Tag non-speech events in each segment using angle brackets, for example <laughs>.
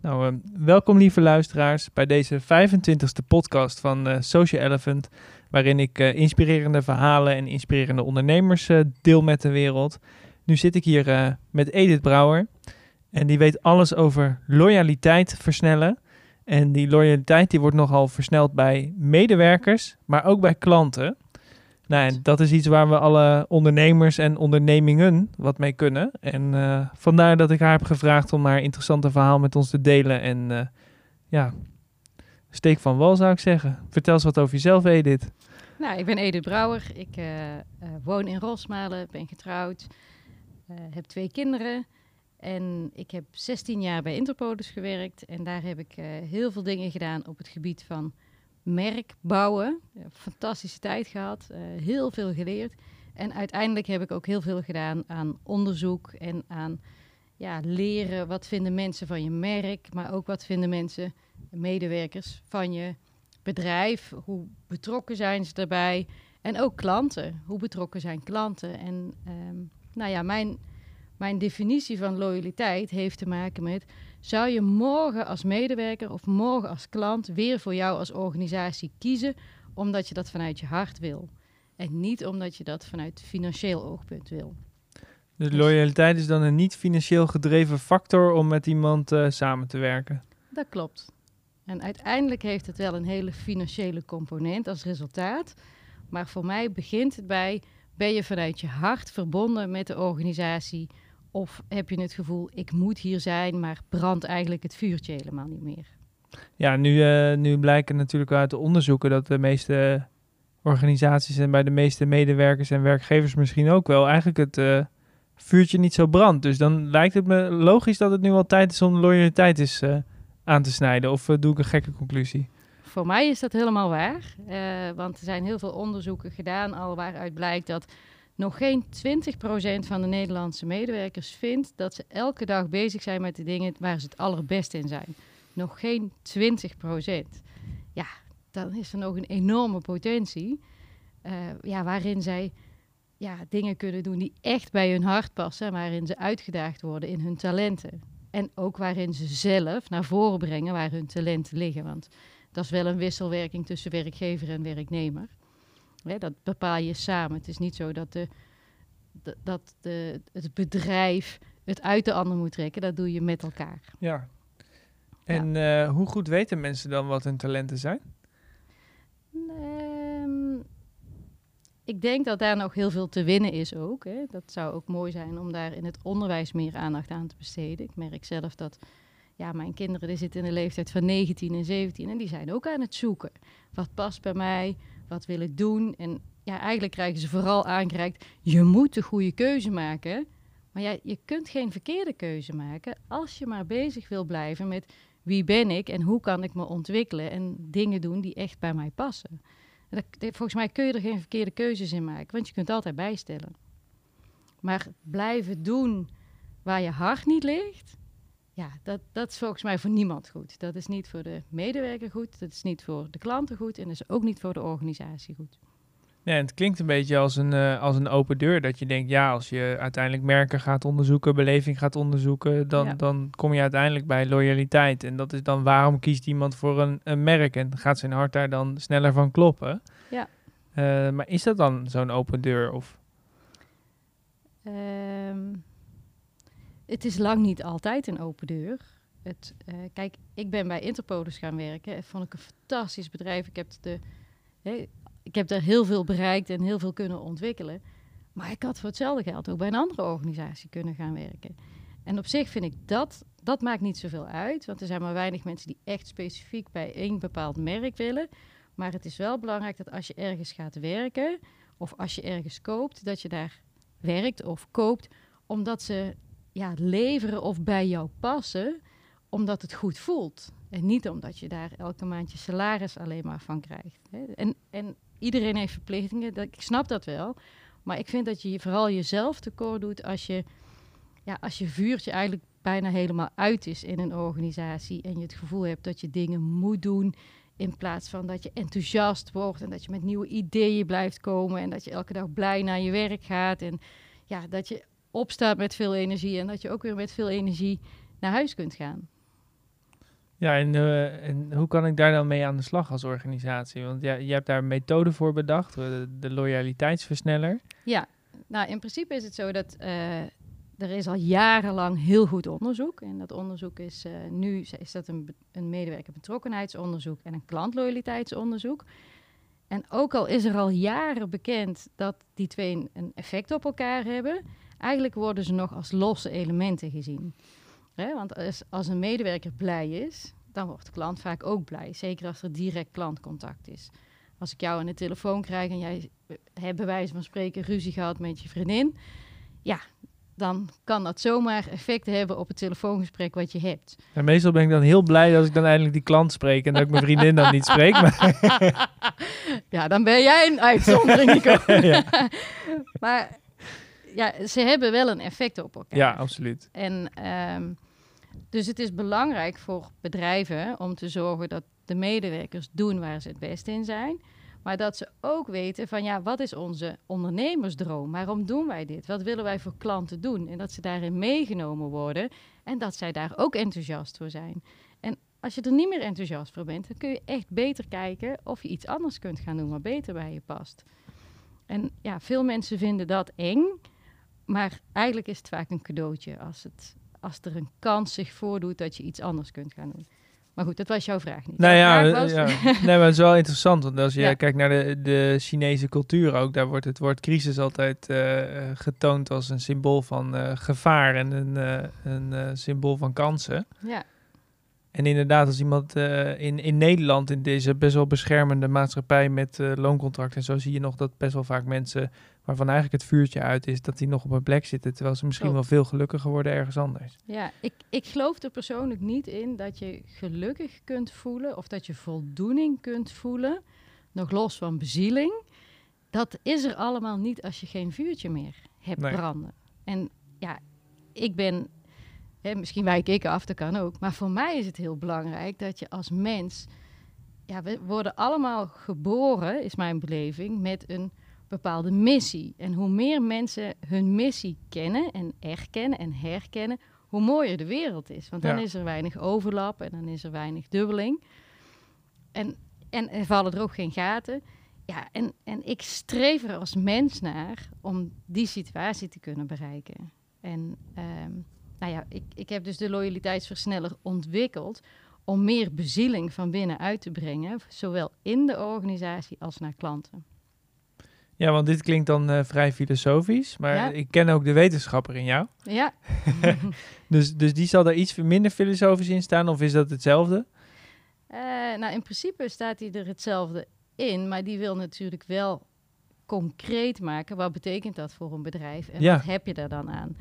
Nou, eh, welkom lieve luisteraars bij deze 25e podcast van eh, Social Elephant, waarin ik eh, inspirerende verhalen en inspirerende ondernemers eh, deel met de wereld. Nu zit ik hier met Edith Brouwer en die weet alles over loyaliteit versnellen. En die loyaliteit die wordt nogal versneld bij medewerkers, maar ook bij klanten. Nou, en dat is iets waar we alle ondernemers en ondernemingen wat mee kunnen. En eh, vandaar dat ik haar heb gevraagd om haar interessante verhaal met ons te delen. En eh, ja, steek van wal zou ik zeggen. Vertel eens wat over jezelf, Edith. Nou, ik ben Edith Brouwer. Ik eh, woon in Rosmalen, ben getrouwd, heb twee kinderen. En ik heb 16 jaar bij Interpolis gewerkt. En daar heb ik heel veel dingen gedaan op het gebied van merk bouwen. Fantastische tijd gehad, eh, heel veel geleerd. En uiteindelijk heb ik ook heel veel gedaan aan onderzoek en aan ja, leren wat vinden mensen van je merk, maar ook wat vinden mensen, medewerkers van je bedrijf, hoe betrokken zijn ze daarbij en ook klanten, hoe betrokken zijn klanten. En ehm, nou ja, mijn, mijn definitie van loyaliteit heeft te maken met, zou je morgen als medewerker of morgen als klant weer voor jou als organisatie kiezen omdat je dat vanuit je hart wil en niet omdat je dat vanuit financieel oogpunt wil. Dus loyaliteit is dan een niet financieel gedreven factor om met iemand eh, samen te werken. Dat klopt. En uiteindelijk heeft het wel een hele financiële component als resultaat. Maar voor mij begint het bij: ben je vanuit je hart verbonden met de organisatie? Of heb je het gevoel, ik moet hier zijn, maar brandt eigenlijk het vuurtje helemaal niet meer? Ja, nu, eh, nu blijken natuurlijk uit de onderzoeken dat de meeste organisaties en bij de meeste medewerkers en werkgevers misschien ook wel eigenlijk het eh, vuurtje niet zo brandt. Dus dan lijkt het me logisch dat het nu al tijd is om loyaliteit is, eh, aan te snijden. Of doe ik een gekke conclusie? Voor mij is dat helemaal waar. want er zijn heel veel onderzoeken gedaan al waaruit blijkt dat nog geen 20% van de Nederlandse medewerkers vindt dat ze elke dag bezig zijn met de dingen waar ze het allerbest in zijn. Nog geen 20%. Ja, dan is er nog een enorme potentie eh, ja, waarin zij ja, dingen kunnen doen die echt bij hun hart passen, waarin ze uitgedaagd worden in hun talenten. En ook waarin ze zelf naar voren brengen waar hun talenten liggen. Want dat is wel een wisselwerking tussen werkgever en werknemer. Hè, dat bepaal je samen. Het is niet zo dat, de, dat de, het bedrijf het uit de ander moet trekken. Dat doe je met elkaar. Ja. En eh, hoe goed weten mensen dan wat hun talenten zijn? Ehm, ik denk dat daar nog heel veel te winnen is ook. Hè. Dat zou ook mooi zijn om daar in het onderwijs meer aandacht aan te besteden. Ik merk zelf dat ja, mijn kinderen die zitten in de leeftijd van 19 en 17 en die zijn ook aan het zoeken. Wat past bij mij? Wat wil ik doen? En ja, eigenlijk krijgen ze vooral aangereikt, je moet de goede keuze maken. Maar ja, je kunt geen verkeerde keuze maken als je maar bezig wil blijven met wie ben ik en hoe kan ik me ontwikkelen en dingen doen die echt bij mij passen. En dat- dat- volgens mij kun je er geen verkeerde keuzes in maken, want je kunt altijd bijstellen. Maar blijven doen waar je hart niet ligt, ja, dat, dat is volgens mij voor niemand goed. Dat is niet voor de medewerker goed, dat is niet voor de klanten goed en dat is ook niet voor de organisatie goed. En het klinkt een beetje als een, eh, als een open deur. Dat je denkt, ja, als je uiteindelijk merken gaat onderzoeken, beleving gaat onderzoeken, dan, Ja. dan kom je uiteindelijk bij loyaliteit. En dat is dan waarom kiest iemand voor een, een merk en gaat zijn hart daar dan sneller van kloppen. Ja. Eh, maar is dat dan zo'n open deur? Of? Ehm, het is lang niet altijd een open deur. Het, eh, kijk, ik ben bij Interpolis gaan werken. Dat vond ik een fantastisch bedrijf. Ik heb, de, ik heb daar heel veel bereikt en heel veel kunnen ontwikkelen. Maar ik had voor hetzelfde geld ook bij een andere organisatie kunnen gaan werken. En op zich vind ik dat, dat maakt niet zoveel uit. Want er zijn maar weinig mensen die echt specifiek bij één bepaald merk willen. Maar het is wel belangrijk dat als je ergens gaat werken of als je ergens koopt, dat je daar werkt of koopt, omdat ze ja, leveren of bij jou passen, omdat het goed voelt. En niet omdat je daar elke maand je salaris alleen maar van krijgt. En, en iedereen heeft verplichtingen, ik snap dat wel. Maar ik vind dat je vooral jezelf tekort doet als je, ja, als je vuurtje eigenlijk bijna helemaal uit is in een organisatie en je het gevoel hebt dat je dingen moet doen in plaats van dat je enthousiast wordt en dat je met nieuwe ideeën blijft komen en dat je elke dag blij naar je werk gaat en ja, dat je opstaat met veel energie en dat je ook weer met veel energie naar huis kunt gaan. Ja, en, eh, en hoe kan ik daar dan mee aan de slag als organisatie? Want ja, je hebt daar een methode voor bedacht, eh, de, de loyaliteitsversneller. Ja, nou in principe is het zo dat eh, er is al jarenlang heel goed onderzoek. En dat onderzoek is nu is dat een, een medewerker betrokkenheidsonderzoek en een klantloyaliteitsonderzoek. En ook al is er al jaren bekend dat die twee een effect op elkaar hebben, eigenlijk worden ze nog als losse elementen gezien. Hè, want als, als een medewerker blij is, dan wordt de klant vaak ook blij. Zeker als er direct klantcontact is. Als ik jou aan de telefoon krijg en jij eh, hebt bij wijze van spreken ruzie gehad met je vriendin, ja, dan kan dat zomaar effecten hebben op het telefoongesprek wat je hebt. En meestal ben ik dan heel blij als ik dan eindelijk die klant spreek en dat ik mijn vriendin dan niet spreek. Maar, <laughs> ja, dan ben jij een uitzondering, <laughs> Nico. ja. maar ja, ze hebben wel een effect op elkaar. ja, absoluut. En ehm, dus het is belangrijk voor bedrijven om te zorgen dat de medewerkers doen waar ze het beste in zijn. Maar dat ze ook weten van ja, wat is onze ondernemersdroom? Waarom doen wij dit? Wat willen wij voor klanten doen? En dat ze daarin meegenomen worden en dat zij daar ook enthousiast voor zijn. En als je er niet meer enthousiast voor bent, dan kun je echt beter kijken of je iets anders kunt gaan doen wat beter bij je past. En ja, veel mensen vinden dat eng, maar eigenlijk is het vaak een cadeautje als, het, als er een kans zich voordoet dat je iets anders kunt gaan doen. Maar goed, dat was jouw vraag niet. Nou ja, ja. <laughs> nee, maar het is wel interessant. Want als je Ja. kijkt naar de, de Chinese cultuur ook, daar wordt het woord crisis altijd eh, eh, getoond als een symbool van eh, gevaar en een, eh, een eh, symbool van kansen. ja, En inderdaad, als iemand eh, in, in Nederland, in deze best wel beschermende maatschappij met eh looncontract en zo, zie je nog dat best wel vaak mensen waarvan eigenlijk het vuurtje uit is, dat die nog op een plek zitten, terwijl ze misschien Klopt. wel veel gelukkiger worden ergens anders. ja. Ik, ik geloof er persoonlijk niet in dat je gelukkig kunt voelen of dat je voldoening kunt voelen, nog los van bezieling. Dat is er allemaal niet als je geen vuurtje meer hebt Nee. branden. En ja, ik ben, hè, misschien wijk ik af, dat kan ook. Maar voor mij is het heel belangrijk dat je als mens, ja, we worden allemaal geboren, is mijn beleving, met een bepaalde missie. En hoe meer mensen hun missie kennen en erkennen en herkennen, hoe mooier de wereld is. Want dan Ja. is er weinig overlap en dan is er weinig dubbeling. En, en er vallen er ook geen gaten. Ja, en, en ik streef er als mens naar om die situatie te kunnen bereiken. En ehm, nou ja, ik, ik heb dus de loyaliteitsversneller ontwikkeld om meer bezieling van binnenuit te brengen, zowel in de organisatie als naar klanten. Ja, want dit klinkt dan eh, vrij filosofisch, maar Ja. ik ken ook de wetenschapper in jou. Ja, <laughs> Dus, dus die zal daar iets minder filosofisch in staan, of is dat hetzelfde? Eh, nou in principe staat hij er hetzelfde in, maar die wil natuurlijk wel concreet maken. Wat betekent dat voor een bedrijf en Ja. wat heb je daar dan aan?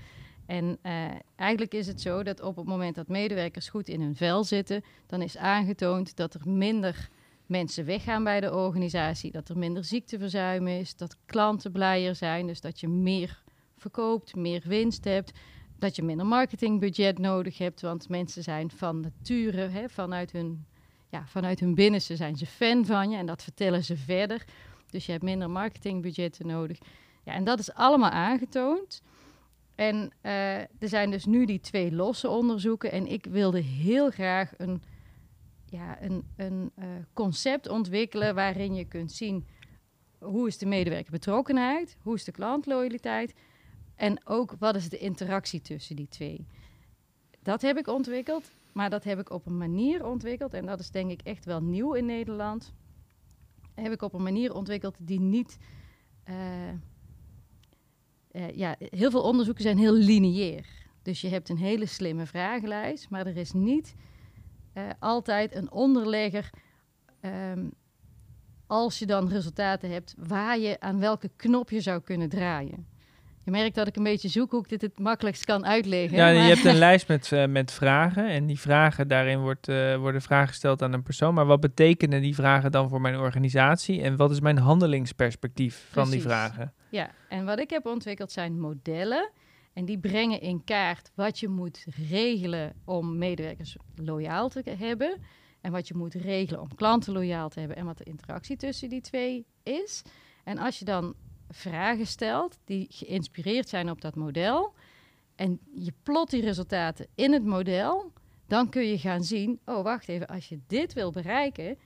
En eh, eigenlijk is het zo dat op het moment dat medewerkers goed in hun vel zitten, dan is aangetoond dat er minder mensen weggaan bij de organisatie, dat er minder ziekteverzuim is, dat klanten blijer zijn, dus dat je meer verkoopt, meer winst hebt, dat je minder marketingbudget nodig hebt, want mensen zijn van nature, hè, vanuit, hun, ja, vanuit hun binnenste zijn ze fan van je en dat vertellen ze verder. Dus je hebt minder marketingbudgetten nodig. Ja, en dat is allemaal aangetoond. En eh, er zijn dus nu die twee losse onderzoeken. En ik wilde heel graag een, ja, een, een eh, concept ontwikkelen waarin je kunt zien hoe is de medewerker betrokkenheid, hoe is de klantloyaliteit en ook wat is de interactie tussen die twee. Dat heb ik ontwikkeld, maar dat heb ik op een manier ontwikkeld en dat is denk ik echt wel nieuw in Nederland. Heb ik op een manier ontwikkeld die niet. eh, eh, ja, heel veel onderzoeken zijn heel lineair. Dus je hebt een hele slimme vragenlijst, maar er is niet eh, altijd een onderlegger. ehm, als je dan resultaten hebt, waar je aan welke knop je zou kunnen draaien. Je merkt dat ik een beetje zoek hoe ik dit het makkelijkst kan uitleggen. Ja, je hebt een <laughs> lijst met, eh, met vragen en die vragen, daarin wordt, eh, worden vragen gesteld aan een persoon. Maar wat betekenen die vragen dan voor mijn organisatie en wat is mijn handelingsperspectief van die vragen? Ja, en wat ik heb ontwikkeld zijn modellen. En die brengen in kaart wat je moet regelen om medewerkers loyaal te hebben. En wat je moet regelen om klanten loyaal te hebben. En wat de interactie tussen die twee is. En als je dan vragen stelt die geïnspireerd zijn op dat model. En je plot die resultaten in het model. dan kun je gaan zien, oh wacht even, als je dit wil bereiken,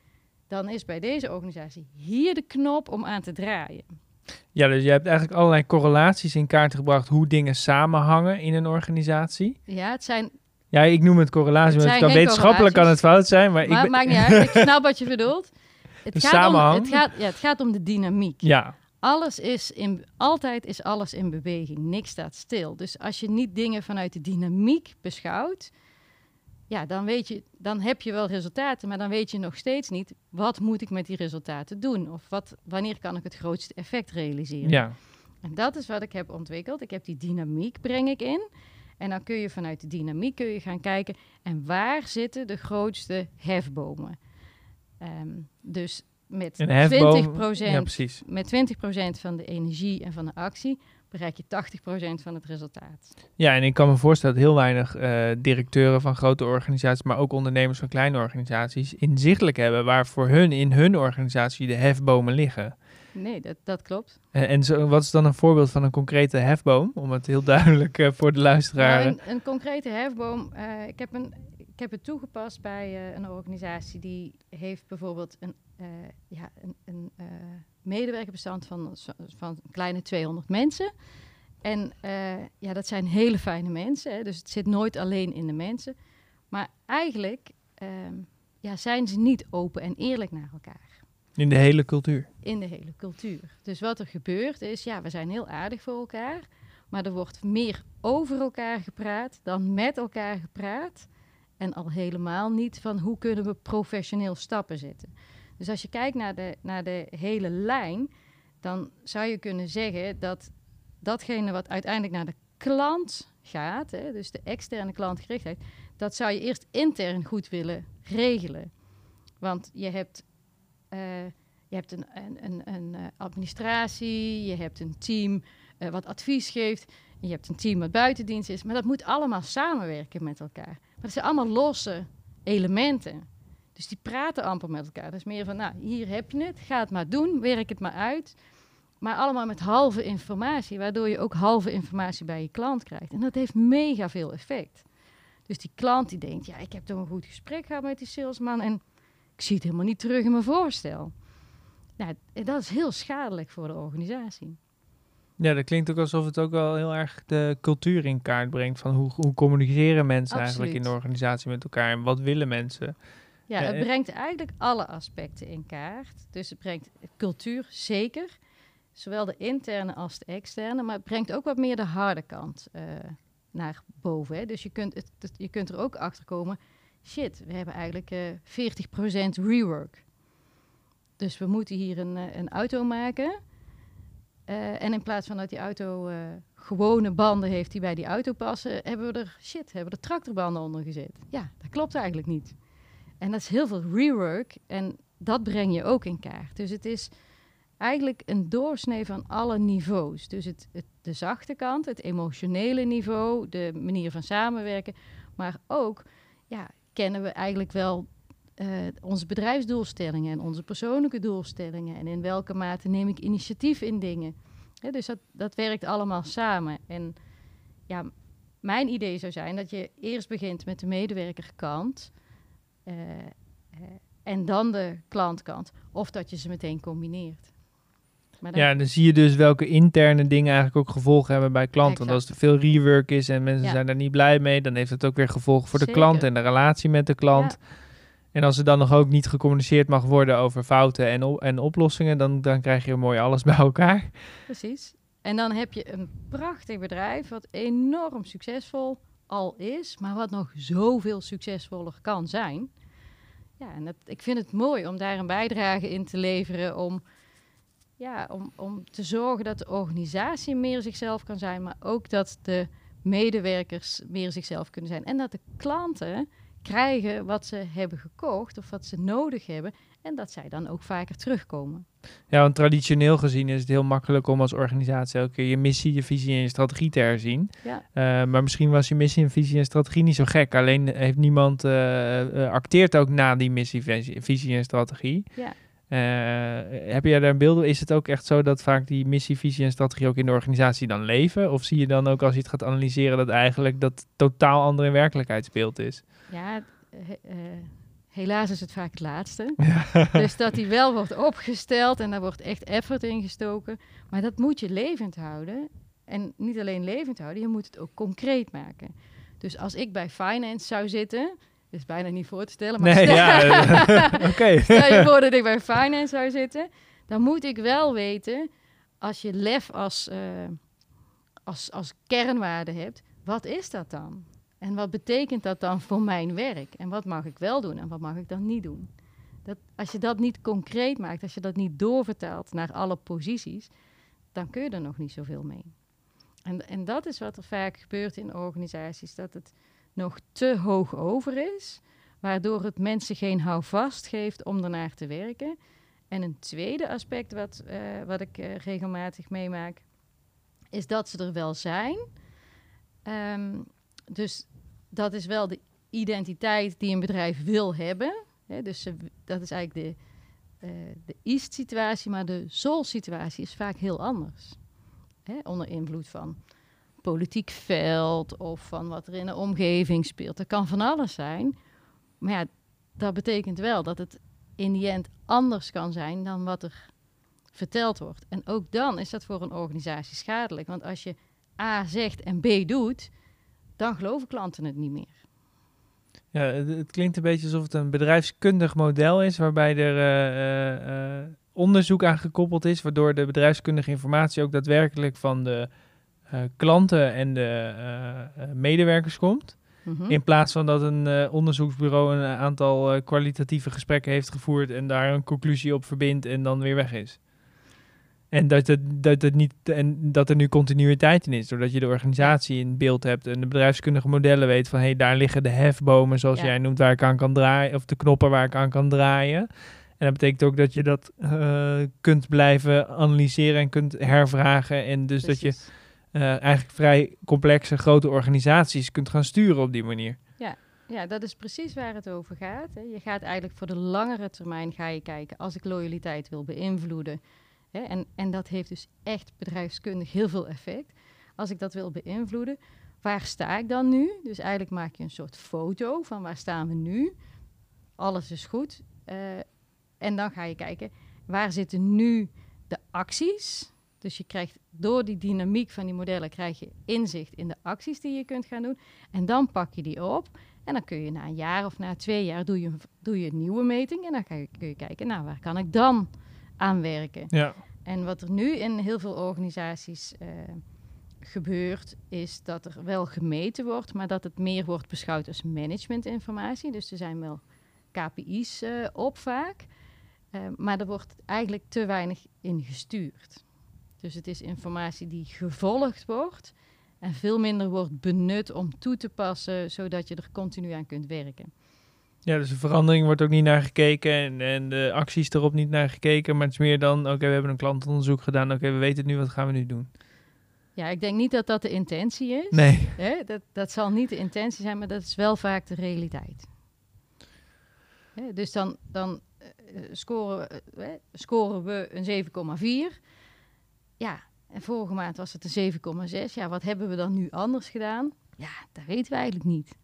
dan is bij deze organisatie hier de knop om aan te draaien. Ja, dus je hebt eigenlijk allerlei correlaties in kaart gebracht hoe dingen samenhangen in een organisatie. Ja, het zijn Ja, ik noem het correlatie, Het want het kan wetenschappelijk kan het fout zijn, maar, Maar ik ben... maakt niet uit. Ik <laughs> snap wat je bedoelt. Het De gaat, om, samenhang. het, gaat, ja, het gaat om de dynamiek. Ja, Alles is in, altijd is alles in beweging. Niks staat stil. Dus als je niet dingen vanuit de dynamiek beschouwt, ja, dan, weet je, dan heb je wel resultaten, maar dan weet je nog steeds niet wat moet ik met die resultaten doen of wat, wanneer kan ik het grootste effect realiseren. ja. En dat is wat ik heb ontwikkeld. Ik heb die dynamiek breng ik in. En dan kun je vanuit de dynamiek kun je gaan kijken en waar zitten de grootste hefbomen. Ehm, dus met Een hefboom. 20%, Ja, met 20% van de energie en van de actie bereik je 80% van het resultaat. Ja, en ik kan me voorstellen dat heel weinig eh, directeuren van grote organisaties, maar ook ondernemers van kleine organisaties, inzichtelijk hebben waar voor hun in hun organisatie de hefbomen liggen. Nee, dat, dat klopt. En, en zo, wat is dan een voorbeeld van een concrete hefboom? Om het heel duidelijk eh, voor de luisteraar. Nou, een, een concrete hefboom. eh, ik, heb een, ik heb het toegepast bij een organisatie die heeft bijvoorbeeld een, ja, een, een medewerkerbestand van, van een kleine 200 mensen. En eh, ja, dat zijn hele fijne mensen. Hè, dus het zit nooit alleen in de mensen. Maar eigenlijk ehm, ja, zijn ze niet open en eerlijk naar elkaar in de hele cultuur. in de hele cultuur. Dus wat er gebeurt is, ja, we zijn heel aardig voor elkaar, maar er wordt meer over elkaar gepraat dan met elkaar gepraat. En al helemaal niet van hoe kunnen we professioneel stappen zetten. Dus als je kijkt naar de, naar de hele lijn, dan zou je kunnen zeggen dat datgene wat uiteindelijk naar de klant gaat, hè, dus de externe klantgerichtheid, dat zou je eerst intern goed willen regelen. Want je hebt eh, je hebt een, een, een, eh, administratie, je hebt een team eh, wat advies geeft, je hebt een team wat buitendienst is, maar dat moet allemaal samenwerken met elkaar. Maar dat zijn allemaal losse elementen. Dus die praten amper met elkaar. Dat is meer van, nou, hier heb je het, ga het maar doen, werk het maar uit. Maar allemaal met halve informatie, waardoor je ook halve informatie bij je klant krijgt. En dat heeft mega veel effect. Dus die klant die denkt, ja, ik heb toch een goed gesprek gehad met die salesman en ik zie het helemaal niet terug in mijn voorstel. Nou, dat is heel schadelijk voor de organisatie. Ja, dat klinkt ook alsof het ook wel heel erg de cultuur in kaart brengt. Van hoe, hoe communiceren mensen eigenlijk in de organisatie met elkaar en wat willen mensen? Ja, het en- brengt eigenlijk alle aspecten in kaart. Dus het brengt cultuur zeker, zowel de interne als de externe, maar het brengt ook wat meer de harde kant eh, naar boven. Hè. Dus je kunt, het, het- je kunt er ook achter komen, shit, we hebben eigenlijk eh 40% rework. Dus we moeten hier een, eh, een auto maken. En in plaats van dat die auto gewone banden heeft die bij die auto passen, hebben we er shit, hebben we er tractorbanden onder gezet. Ja, dat klopt eigenlijk niet. En dat is heel veel rework en dat breng je ook in kaart. Dus het is eigenlijk een doorsnee van alle niveaus. Dus het, de zachte kant, het emotionele niveau, de manier van samenwerken, maar ook ja, kennen we eigenlijk wel eh, onze bedrijfsdoelstellingen en onze persoonlijke doelstellingen en in welke mate neem ik initiatief in dingen. Dus dat, dat werkt allemaal samen. En ja, mijn idee zou zijn dat je eerst begint met de medewerkerkant en dan de klantkant. Of dat je ze meteen combineert. Maar dan- Ja, dan zie je dus welke interne dingen eigenlijk ook gevolgen hebben bij klanten. Want als er veel rework is en mensen Ja. zijn daar niet blij mee, dan heeft het ook weer gevolgen voor de klant en de relatie met de klant. En als er dan nog ook niet gecommuniceerd mag worden over fouten en, op- en oplossingen, dan, dan krijg je mooi alles <laughs> bij elkaar. Precies. En dan heb je een prachtig bedrijf wat enorm succesvol al is, maar wat nog zoveel succesvoller kan zijn. Ja, en dat, ik vind het mooi om daar een bijdrage in te leveren om, ja, om, om te zorgen dat de organisatie meer zichzelf kan zijn, maar ook dat de medewerkers meer zichzelf kunnen zijn. En dat de klanten krijgen wat ze hebben gekocht of wat ze nodig hebben en dat zij dan ook vaker terugkomen. Ja, want traditioneel gezien is het heel makkelijk om als organisatie elke keer je missie, je visie en je strategie te herzien. Ja. Eh, maar misschien was je missie, en visie en strategie niet zo gek. Alleen heeft niemand eh, acteert ook na die missie, visie, en strategie. Ja. Heb jij daar een beeld? Is het ook echt zo dat vaak die missie, visie en strategie ook in de organisatie dan leven? Of zie je dan ook als je het gaat analyseren dat eigenlijk dat totaal andere werkelijkheidsbeeld is? Ja, helaas is het vaak het laatste. <laughs> Dus dat die wel wordt opgesteld en daar wordt echt effort in gestoken. Maar dat moet je levend houden. En niet alleen levend houden, je moet het ook concreet maken. Dus als ik bij finance zou zitten, is bijna niet voor te stellen, maar Nee, stel, ja. <laughs> Oké. stel je voor dat ik bij finance zou zitten, dan moet ik wel weten, als je lef als, eh, als, als kernwaarde hebt, wat is dat dan? En wat betekent dat dan voor mijn werk? En wat mag ik wel doen en wat mag ik dan niet doen? Dat, als je dat niet concreet maakt, als je dat niet doorvertaalt naar alle posities, dan kun je er nog niet zoveel mee. En, en dat is wat er vaak gebeurt in organisaties, dat het nog te hoog over is, waardoor het mensen geen houvast geeft om ernaar te werken. En een tweede aspect wat, eh, wat ik eh, regelmatig meemaak, is dat ze er wel zijn. Ehm, dus dat is wel de identiteit die een bedrijf wil hebben. Dus dat is eigenlijk de, eh, de East-situatie, maar de Sol-situatie is vaak heel anders. Hè, onder invloed van politiek veld of van wat er in de omgeving speelt. Dat kan van alles zijn. Maar ja, dat betekent wel dat het in die end anders kan zijn dan wat er verteld wordt. En ook dan is dat voor een organisatie schadelijk. Want als je A zegt en B doet, dan geloven klanten het niet meer. Ja, het, het klinkt een beetje alsof het een bedrijfskundig model is, waarbij er eh, eh, eh, onderzoek aan gekoppeld is, waardoor de bedrijfskundige informatie ook daadwerkelijk van de klanten en de medewerkers komt. Mhm. In plaats van dat een onderzoeksbureau een aantal kwalitatieve gesprekken heeft gevoerd en daar een conclusie op verbindt en dan weer weg is. En dat, het, dat, het niet, en dat er nu continuïteit in is, doordat je de organisatie in beeld hebt en de bedrijfskundige modellen weet van hé, hey, daar liggen de hefbomen, zoals Ja. jij noemt, waar ik aan kan draaien, of de knoppen waar ik aan kan draaien. En dat betekent ook dat je dat eh, kunt blijven analyseren en kunt hervragen. En dus dat je eh, eigenlijk vrij complexe grote organisaties kunt gaan sturen op die manier. Ja, dat is precies waar het over gaat. Hè. Je gaat eigenlijk voor de langere termijn ga je kijken als ik loyaliteit wil beïnvloeden. En, en dat heeft dus echt bedrijfskundig heel veel effect. Als ik dat wil beïnvloeden, waar sta ik dan nu? Dus eigenlijk maak je een soort foto van waar staan we nu. Alles is goed. Eh, en dan ga je kijken, waar zitten nu de acties? Dus je krijgt door die dynamiek van die modellen krijg je inzicht in de acties die je kunt gaan doen. En dan pak je die op. En dan kun je na een jaar of na twee jaar doe je, doe je een nieuwe meting. En dan ga je, kun je kijken, nou, waar kan ik dan aan werken? Ja. En wat er nu in heel veel organisaties eh, gebeurt, is dat er wel gemeten wordt, maar dat het meer wordt beschouwd als managementinformatie. Dus er zijn wel KPI's eh, op vaak, Eh, maar er wordt eigenlijk te weinig in gestuurd. Dus het is informatie die gevolgd wordt en veel minder wordt benut om toe te passen, zodat je er continu aan kunt werken. Ja, dus de verandering wordt ook niet naar gekeken en, en de acties erop niet naar gekeken. Maar het is meer dan, oké, we hebben een klantonderzoek gedaan. Oké, we weten het nu, wat gaan we nu doen? Ja, ik denk niet dat dat de intentie is. Nee. Hè? Dat, dat zal niet de intentie zijn, maar dat is wel vaak de realiteit. Hè? Dus dan, dan eh, scoren, eh, hè, scoren we een 7,4. Ja, en vorige maand was het een 7,6. Ja, wat hebben we dan nu anders gedaan? Ja, dat weten we eigenlijk niet.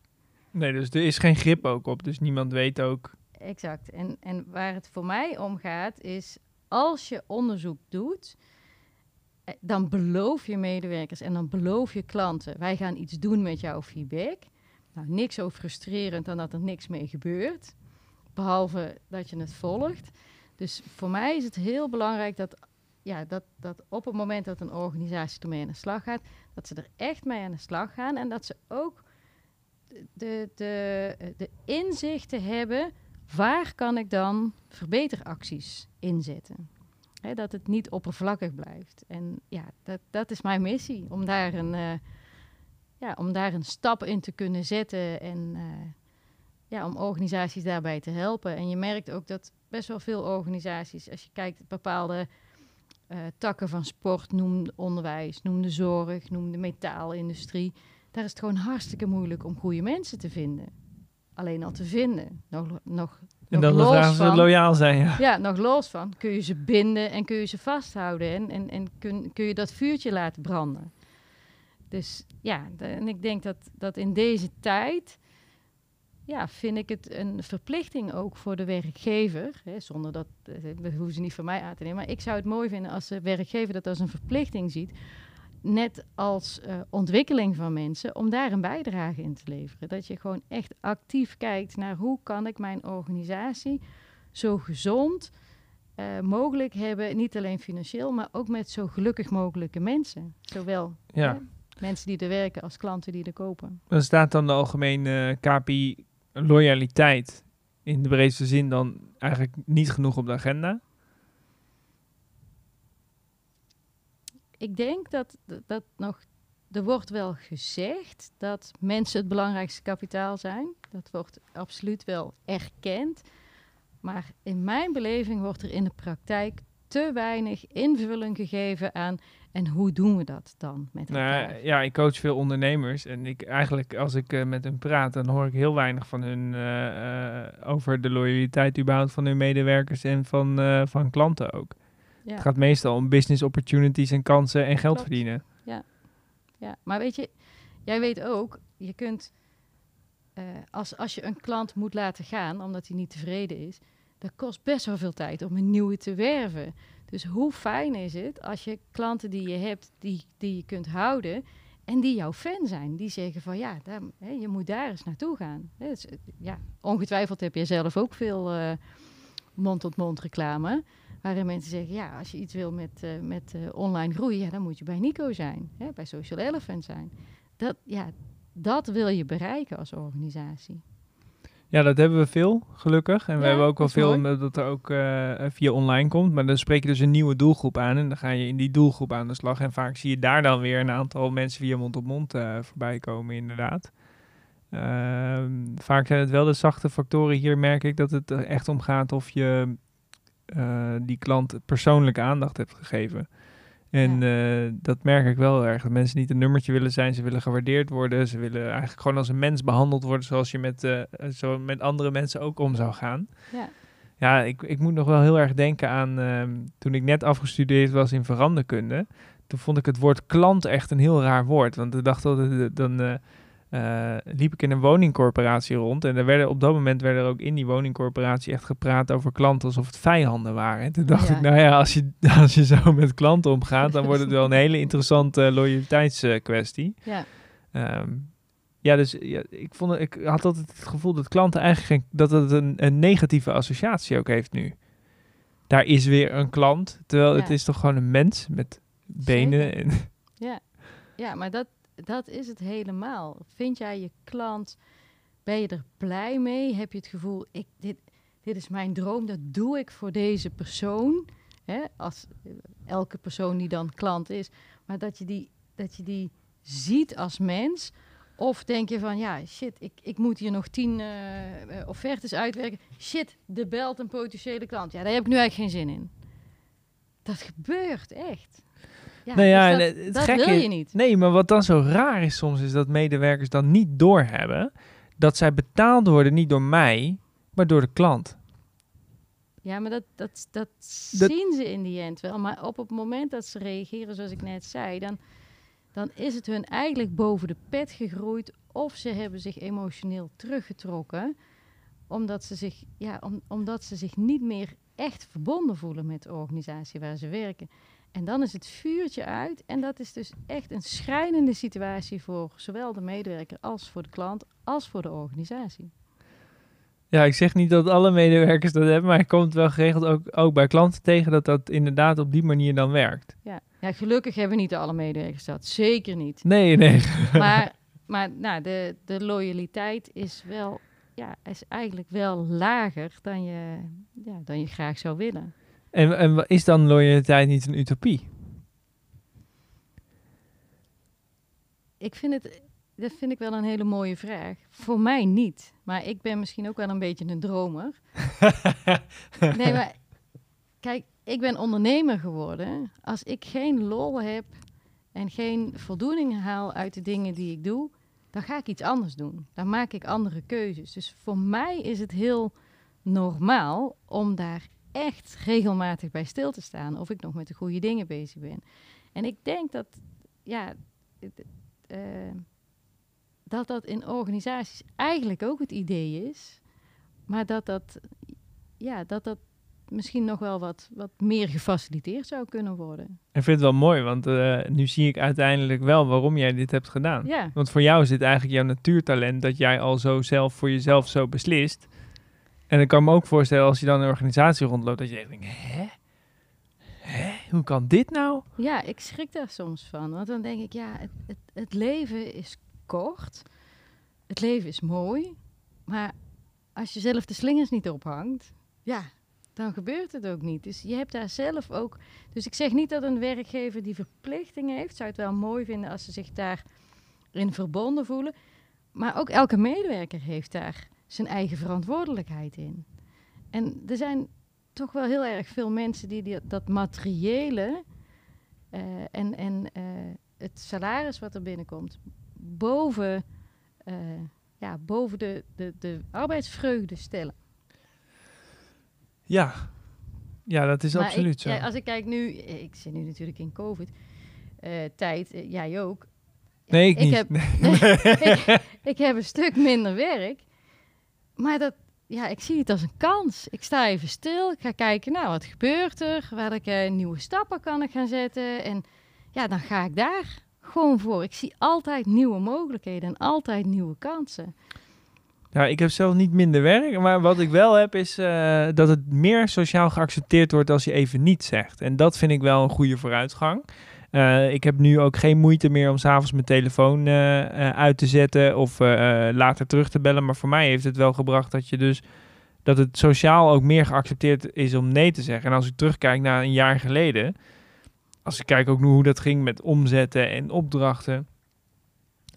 Nee, dus er is geen grip ook op. Dus niemand weet ook. Exact. En, en waar het voor mij om gaat, is als je onderzoek doet, eh, dan beloof je medewerkers en dan beloof je klanten, wij gaan iets doen met jouw feedback. Nou, niks zo frustrerend dan dat er niks mee gebeurt, behalve dat je het volgt. Dus voor mij is het heel belangrijk dat, ja, dat, dat op het moment dat een organisatie ermee aan de slag gaat, dat ze er echt mee aan de slag gaan en dat ze ook de, de, de inzichten hebben waar kan ik dan verbeteracties inzetten? Dat het niet oppervlakkig blijft. En ja, dat, dat is mijn missie, om daar, een, eh, ja, om daar een stap in te kunnen zetten en eh, ja, om organisaties daarbij te helpen. En je merkt ook dat best wel veel organisaties, als je kijkt bepaalde eh, takken van sport, noem onderwijs, noem de zorg, noem de metaalindustrie, daar is het gewoon hartstikke moeilijk om goede mensen te vinden. Alleen al te vinden. Nog, nog, En dan los of ze van- loyaal zijn. Ja. ja, nog los van. Kun je ze binden en kun je ze vasthouden. En, en, en kun, kun je dat vuurtje laten branden. Dus ja, de- en ik denk dat, dat in deze tijd ja, vind ik het een verplichting ook voor de werkgever. Hè, zonder dat, eh, we hoeven ze niet van mij aan te nemen. Maar ik zou het mooi vinden als de werkgever dat als een verplichting ziet. Net als eh, ontwikkeling van mensen, om daar een bijdrage in te leveren. Dat je gewoon echt actief kijkt naar hoe kan ik mijn organisatie zo gezond uh, mogelijk hebben. Niet alleen financieel, maar ook met zo gelukkig mogelijke mensen. Zowel Ja. hè, mensen die er werken als klanten die er kopen. Dan staat dan de algemene KPI loyaliteit in de breedste zin dan eigenlijk niet genoeg op de agenda. Ik denk dat dat- nog. Er wordt wel gezegd dat mensen het belangrijkste kapitaal zijn. Dat wordt absoluut wel erkend. Maar in mijn beleving wordt er in de praktijk te weinig invulling gegeven aan. En hoe doen we dat dan met elkaar? Nou, ja, ik coach veel ondernemers en ik eigenlijk als ik eh, met hen praat, dan hoor ik heel weinig van hun eh, eh, over de loyaliteit überhaupt van hun medewerkers en van, van klanten ook. Ja. Het gaat meestal om business opportunities en kansen en geld Klopt. verdienen. Ja, maar weet je, jij weet ook, je kunt, eh, als, als je een klant moet laten gaan omdat hij niet tevreden is, dat kost best wel veel tijd om een nieuwe te werven. Dus hoe fijn is het als je klanten die je hebt, die, die je kunt houden en die jouw fan zijn. Die zeggen van ja, daar, hè, je moet daar eens naartoe gaan. Dus, ja, ongetwijfeld heb je zelf ook veel eh, mond-tot-mond reclame. Waarin mensen zeggen, ja, als je iets wil met, eh, met eh, online groei, ja, dan moet je bij Nico zijn, hè, bij Social Elephant zijn. Dat, ja, dat wil je bereiken als organisatie. Ja, dat hebben we veel, gelukkig. En we hebben ook wel veel mooi. dat er ook eh, via online komt. Maar dan spreek je dus een nieuwe doelgroep aan en dan ga je in die doelgroep aan de slag. En vaak zie je daar dan weer een aantal mensen via mond-op-mond voorbij komen, inderdaad. Ehm, vaak zijn het wel de zachte factoren. Hier merk ik dat het er echt om gaat of je eh, die klant persoonlijke aandacht hebt gegeven. En eh, dat merk ik wel erg. Dat mensen niet een nummertje willen zijn. Ze willen gewaardeerd worden. Ze willen eigenlijk gewoon als een mens behandeld worden. Zoals je met, eh, zo met andere mensen ook om zou gaan. Ja. Ja, ik, ik moet nog wel heel erg denken aan ehm, toen ik net afgestudeerd was in veranderkunde. Toen vond ik het woord klant echt een heel raar woord. Want ik dacht altijd, dan eh, liep ik in een woningcorporatie rond. En er werden, op dat moment werden er ook in die woningcorporatie echt gepraat over klanten alsof het vijanden waren. En toen dacht Ja. ik, nou ja, als je, <laughs> als je zo met klanten omgaat, dan wordt het wel een <laughs> hele interessante loyaliteitskwestie. Ja. Ehm, ja, dus ja, ik, vond, ik had altijd het gevoel dat klanten eigenlijk geen, dat het een, een negatieve associatie ook heeft nu. Daar is weer een klant, terwijl het is toch gewoon een mens met benen. En, Ja, ja maar dat, dat is het helemaal. Vind jij je klant, ben je er blij mee? Heb je het gevoel, ik, dit, dit is mijn droom, dat doe ik voor deze persoon. Hè? Als eh, elke persoon die dan klant is. Maar dat je die, dat je die ziet als mens. Of denk je van, ja, shit, ik, ik moet hier nog tien eh, eh, offertes uitwerken. Shit, de belt een potentiële klant. Ja, daar heb ik nu eigenlijk geen zin in. Dat gebeurt echt. Ja, Nou ja, dus dat, het- het dat gekke wil je niet. nee, maar wat dan zo raar is soms, is dat medewerkers dan niet doorhebben dat zij betaald worden niet door mij, maar door de klant. Ja, maar dat, dat, dat, Dat- zien ze in die end wel. Maar op het moment dat ze reageren, zoals ik net zei, dan, dan is het hun eigenlijk boven de pet gegroeid. Of ze hebben zich emotioneel teruggetrokken. Omdat ze zich, ja, om, omdat ze zich niet meer echt verbonden voelen met de organisatie waar ze werken. En dan is het vuurtje uit. En dat is dus echt een schrijnende situatie voor zowel de medewerker als voor de klant, als voor de organisatie. Ja, ik zeg niet dat alle medewerkers dat hebben, maar ik kom het wel geregeld ook, ook bij klanten tegen dat dat inderdaad op die manier dan werkt. Ja, ja gelukkig hebben niet alle medewerkers dat. Zeker niet. Nee, nee. <laughs> Maar, maar nou, de, de loyaliteit is wel, ja, is eigenlijk wel lager dan je, ja, dan je graag zou willen. En, is dan loyaliteit niet een utopie? Ik vind het, dat vind ik wel een hele mooie vraag. Voor mij niet. Maar ik ben misschien ook wel een beetje een dromer. <laughs> Nee, maar kijk, ik ben ondernemer geworden. Als ik geen lol heb en geen voldoening haal uit de dingen die ik doe, dan ga ik iets anders doen. Dan maak ik andere keuzes. Dus voor mij is het heel normaal om daar echt regelmatig bij stil te staan. Of ik nog met de goede dingen bezig ben. En ik denk dat, ja, eh, dat dat in organisaties eigenlijk ook het idee is. Maar dat dat, ja, dat, dat misschien nog wel wat, wat meer gefaciliteerd zou kunnen worden. Ik vind het wel mooi, want uh, nu zie ik uiteindelijk wel waarom jij dit hebt gedaan. Ja. Want voor jou is dit eigenlijk jouw natuurtalent, dat jij al zo zelf voor jezelf zo beslist. En ik kan me ook voorstellen als je dan een organisatie rondloopt, dat je denkt, hè? Hè? Hoe kan dit nou? Ja, ik schrik daar soms van. Want dan denk ik, ja, het, het, het leven is kort. Het leven is mooi. Maar als je zelf de slingers niet ophangt, ja, dan gebeurt het ook niet. Dus je hebt daar zelf ook. Dus ik zeg niet dat een werkgever die verplichtingen heeft, zou het wel mooi vinden als ze zich daarin verbonden voelen. Maar ook elke medewerker heeft daar zijn eigen verantwoordelijkheid in. En er zijn toch wel heel erg veel mensen die, die dat materiële uh, en, en uh, het salaris wat er binnenkomt boven, uh, ja, boven de, de, de arbeidsvreugde stellen. Ja, ja dat is maar absoluut ik, zo. Ja, als ik kijk nu, ik zit nu natuurlijk in COVID-tijd, jij ook. Nee, ik, ik niet. Heb, ik, <laughs> ik heb een stuk minder werk. Maar dat, ja, ik zie het als een kans. Ik sta even stil. Ik ga kijken, nou, wat gebeurt er? Welke nieuwe stappen kan ik gaan zetten? En ja, dan ga ik daar gewoon voor. Ik zie altijd nieuwe mogelijkheden en altijd nieuwe kansen. Ja, ik heb zelf niet minder werk, maar wat ik wel heb is uh, dat het meer sociaal geaccepteerd wordt als je even niet zegt. En dat vind ik wel een goede vooruitgang. Uh, ik heb nu ook geen moeite meer om s'avonds mijn telefoon uh, uit te zetten of later terug te bellen. Maar voor mij heeft het wel gebracht dat je dus dat het sociaal ook meer geaccepteerd is om nee te zeggen. En als ik terugkijk naar een jaar geleden, als ik kijk ook nu hoe dat ging met omzetten en opdrachten,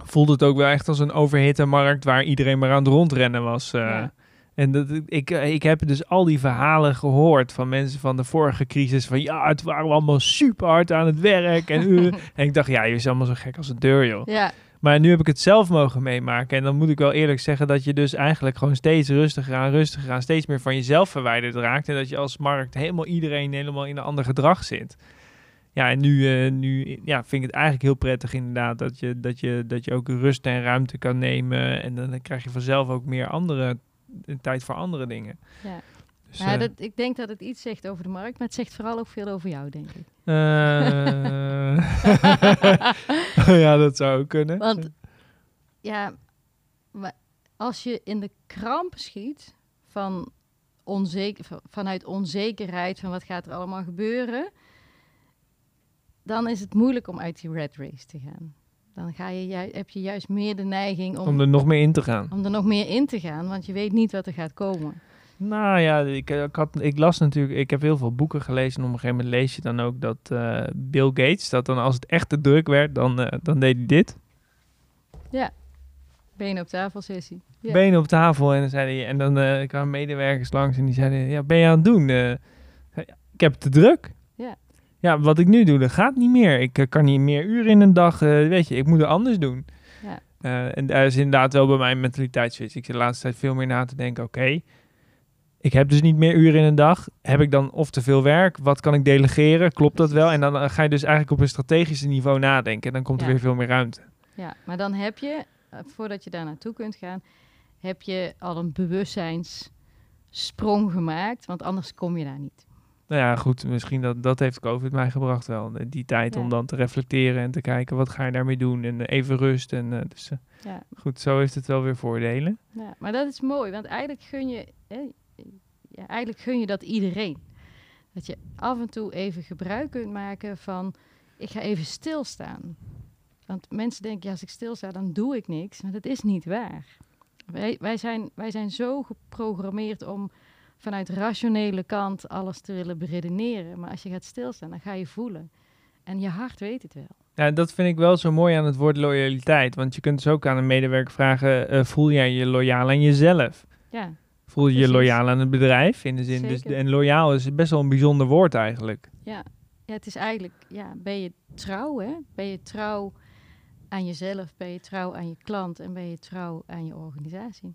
voelde het ook wel echt als een overhitte markt waar iedereen maar aan het rondrennen was. Ja. En dat, ik, ik heb dus al die verhalen gehoord van mensen van de vorige crisis. Van ja, het waren we allemaal super hard aan het werk. En, uh, <laughs> en ik dacht, ja, je is allemaal zo gek als een deur, joh. Ja. Maar nu heb ik het zelf mogen meemaken. En dan moet ik wel eerlijk zeggen dat je dus eigenlijk gewoon steeds rustiger aan, rustiger aan, steeds meer van jezelf verwijderd raakt. En dat je als markt helemaal iedereen helemaal in een ander gedrag zit. Ja, en nu, uh, nu ja, vind ik het eigenlijk heel prettig inderdaad dat je, dat, je, dat je ook rust en ruimte kan nemen. En dan, dan krijg je vanzelf ook meer andere tijd voor andere dingen. Ja. Dus, ja, uh, dat, ik denk dat het iets zegt over de markt, maar het zegt vooral ook veel over jou, denk ik. Uh, <laughs> ja, dat zou ook kunnen. Want ja, als je in de kramp schiet van onzeker, vanuit onzekerheid van wat gaat er allemaal gebeuren, dan is het moeilijk om uit die red race te gaan. Dan ga je, heb je juist meer de neiging om, om er nog meer in te gaan. Om er nog meer in te gaan, want je weet niet wat er gaat komen. Nou ja, ik, ik, had, ik las natuurlijk, ik heb heel veel boeken gelezen. En op een gegeven moment lees je dan ook dat uh, Bill Gates, dat dan als het echt te druk werd, dan, uh, dan deed hij dit. Ja, benen op tafel sessie. Ja. Benen op tafel en dan zei hij, en dan uh, kwamen medewerkers langs en die zeiden, ja, ben je aan het doen? ik heb het te druk. Ja. Wat ik nu doe, dat gaat niet meer. Ik uh, kan niet meer uren in een dag, uh, weet je, ik moet het anders doen. Ja. Uh, en daar is inderdaad wel bij mij een mentaliteitsswitch. Ik zit de laatste tijd veel meer na te denken, oké, okay, ik heb dus niet meer uren in een dag. Heb ik dan of te veel werk? Wat kan ik delegeren? Klopt dat wel? En dan ga je dus eigenlijk op een strategische niveau nadenken. En dan komt er weer veel meer ruimte. Ja, maar dan heb je, eh, voordat je daar naartoe kunt gaan, heb je al een bewustzijnssprong gemaakt, want anders kom je daar niet. Nou ja, goed, misschien dat, dat heeft COVID mij gebracht wel. Die tijd Ja. om dan te reflecteren en te kijken, wat ga je daarmee doen? En eh, even rust. En eh, dus eh, Ja. goed, zo heeft het wel weer voordelen. Ja, maar dat is mooi, want eigenlijk gun je, ja, eigenlijk gun je dat iedereen. Dat je af en toe even gebruik kunt maken van, ik ga even stilstaan. Want mensen denken, ja, als ik stilsta, dan doe ik niks. Maar dat is niet waar. Wij, wij, zijn, wij zijn zo geprogrammeerd om vanuit rationele kant alles te willen beredeneren. Maar als je gaat stilstaan, dan ga je voelen. En je hart weet het wel. Ja, dat vind ik wel zo mooi aan het woord loyaliteit. Want je kunt dus ook aan een medewerker vragen, eh, voel jij je loyaal aan jezelf? Ja, Voel je je loyaal aan het bedrijf? In de zin, dus, en loyaal is best wel een bijzonder woord eigenlijk. ja. ja het is eigenlijk, ja, ben je trouw, hè? Ben je trouw aan jezelf, ben je trouw aan je klant en ben je trouw aan je organisatie.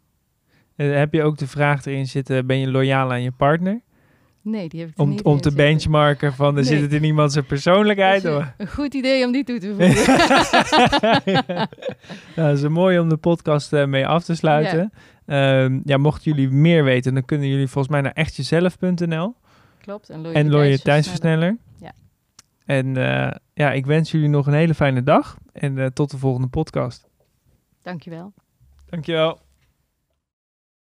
Eh, heb je ook de vraag erin zitten, ben je loyaal aan je partner? Nee, die heb ik Om, niet om te zitten. benchmarken van, er Nee. zit het in iemand zijn persoonlijkheid? Een, een goed idee om die toe te <laughs> voegen. ja. Nou, dat is mooi om de podcast eh, mee af te sluiten. Ja. ja, mochten jullie meer weten, dan kunnen jullie volgens mij naar echtjezelf.nl Klopt. En en loyaliteitsversneller. loyaliteitsversneller. Ja. En eh, ja, ik wens jullie nog een hele fijne dag en tot de volgende podcast. Dankjewel. Dankjewel.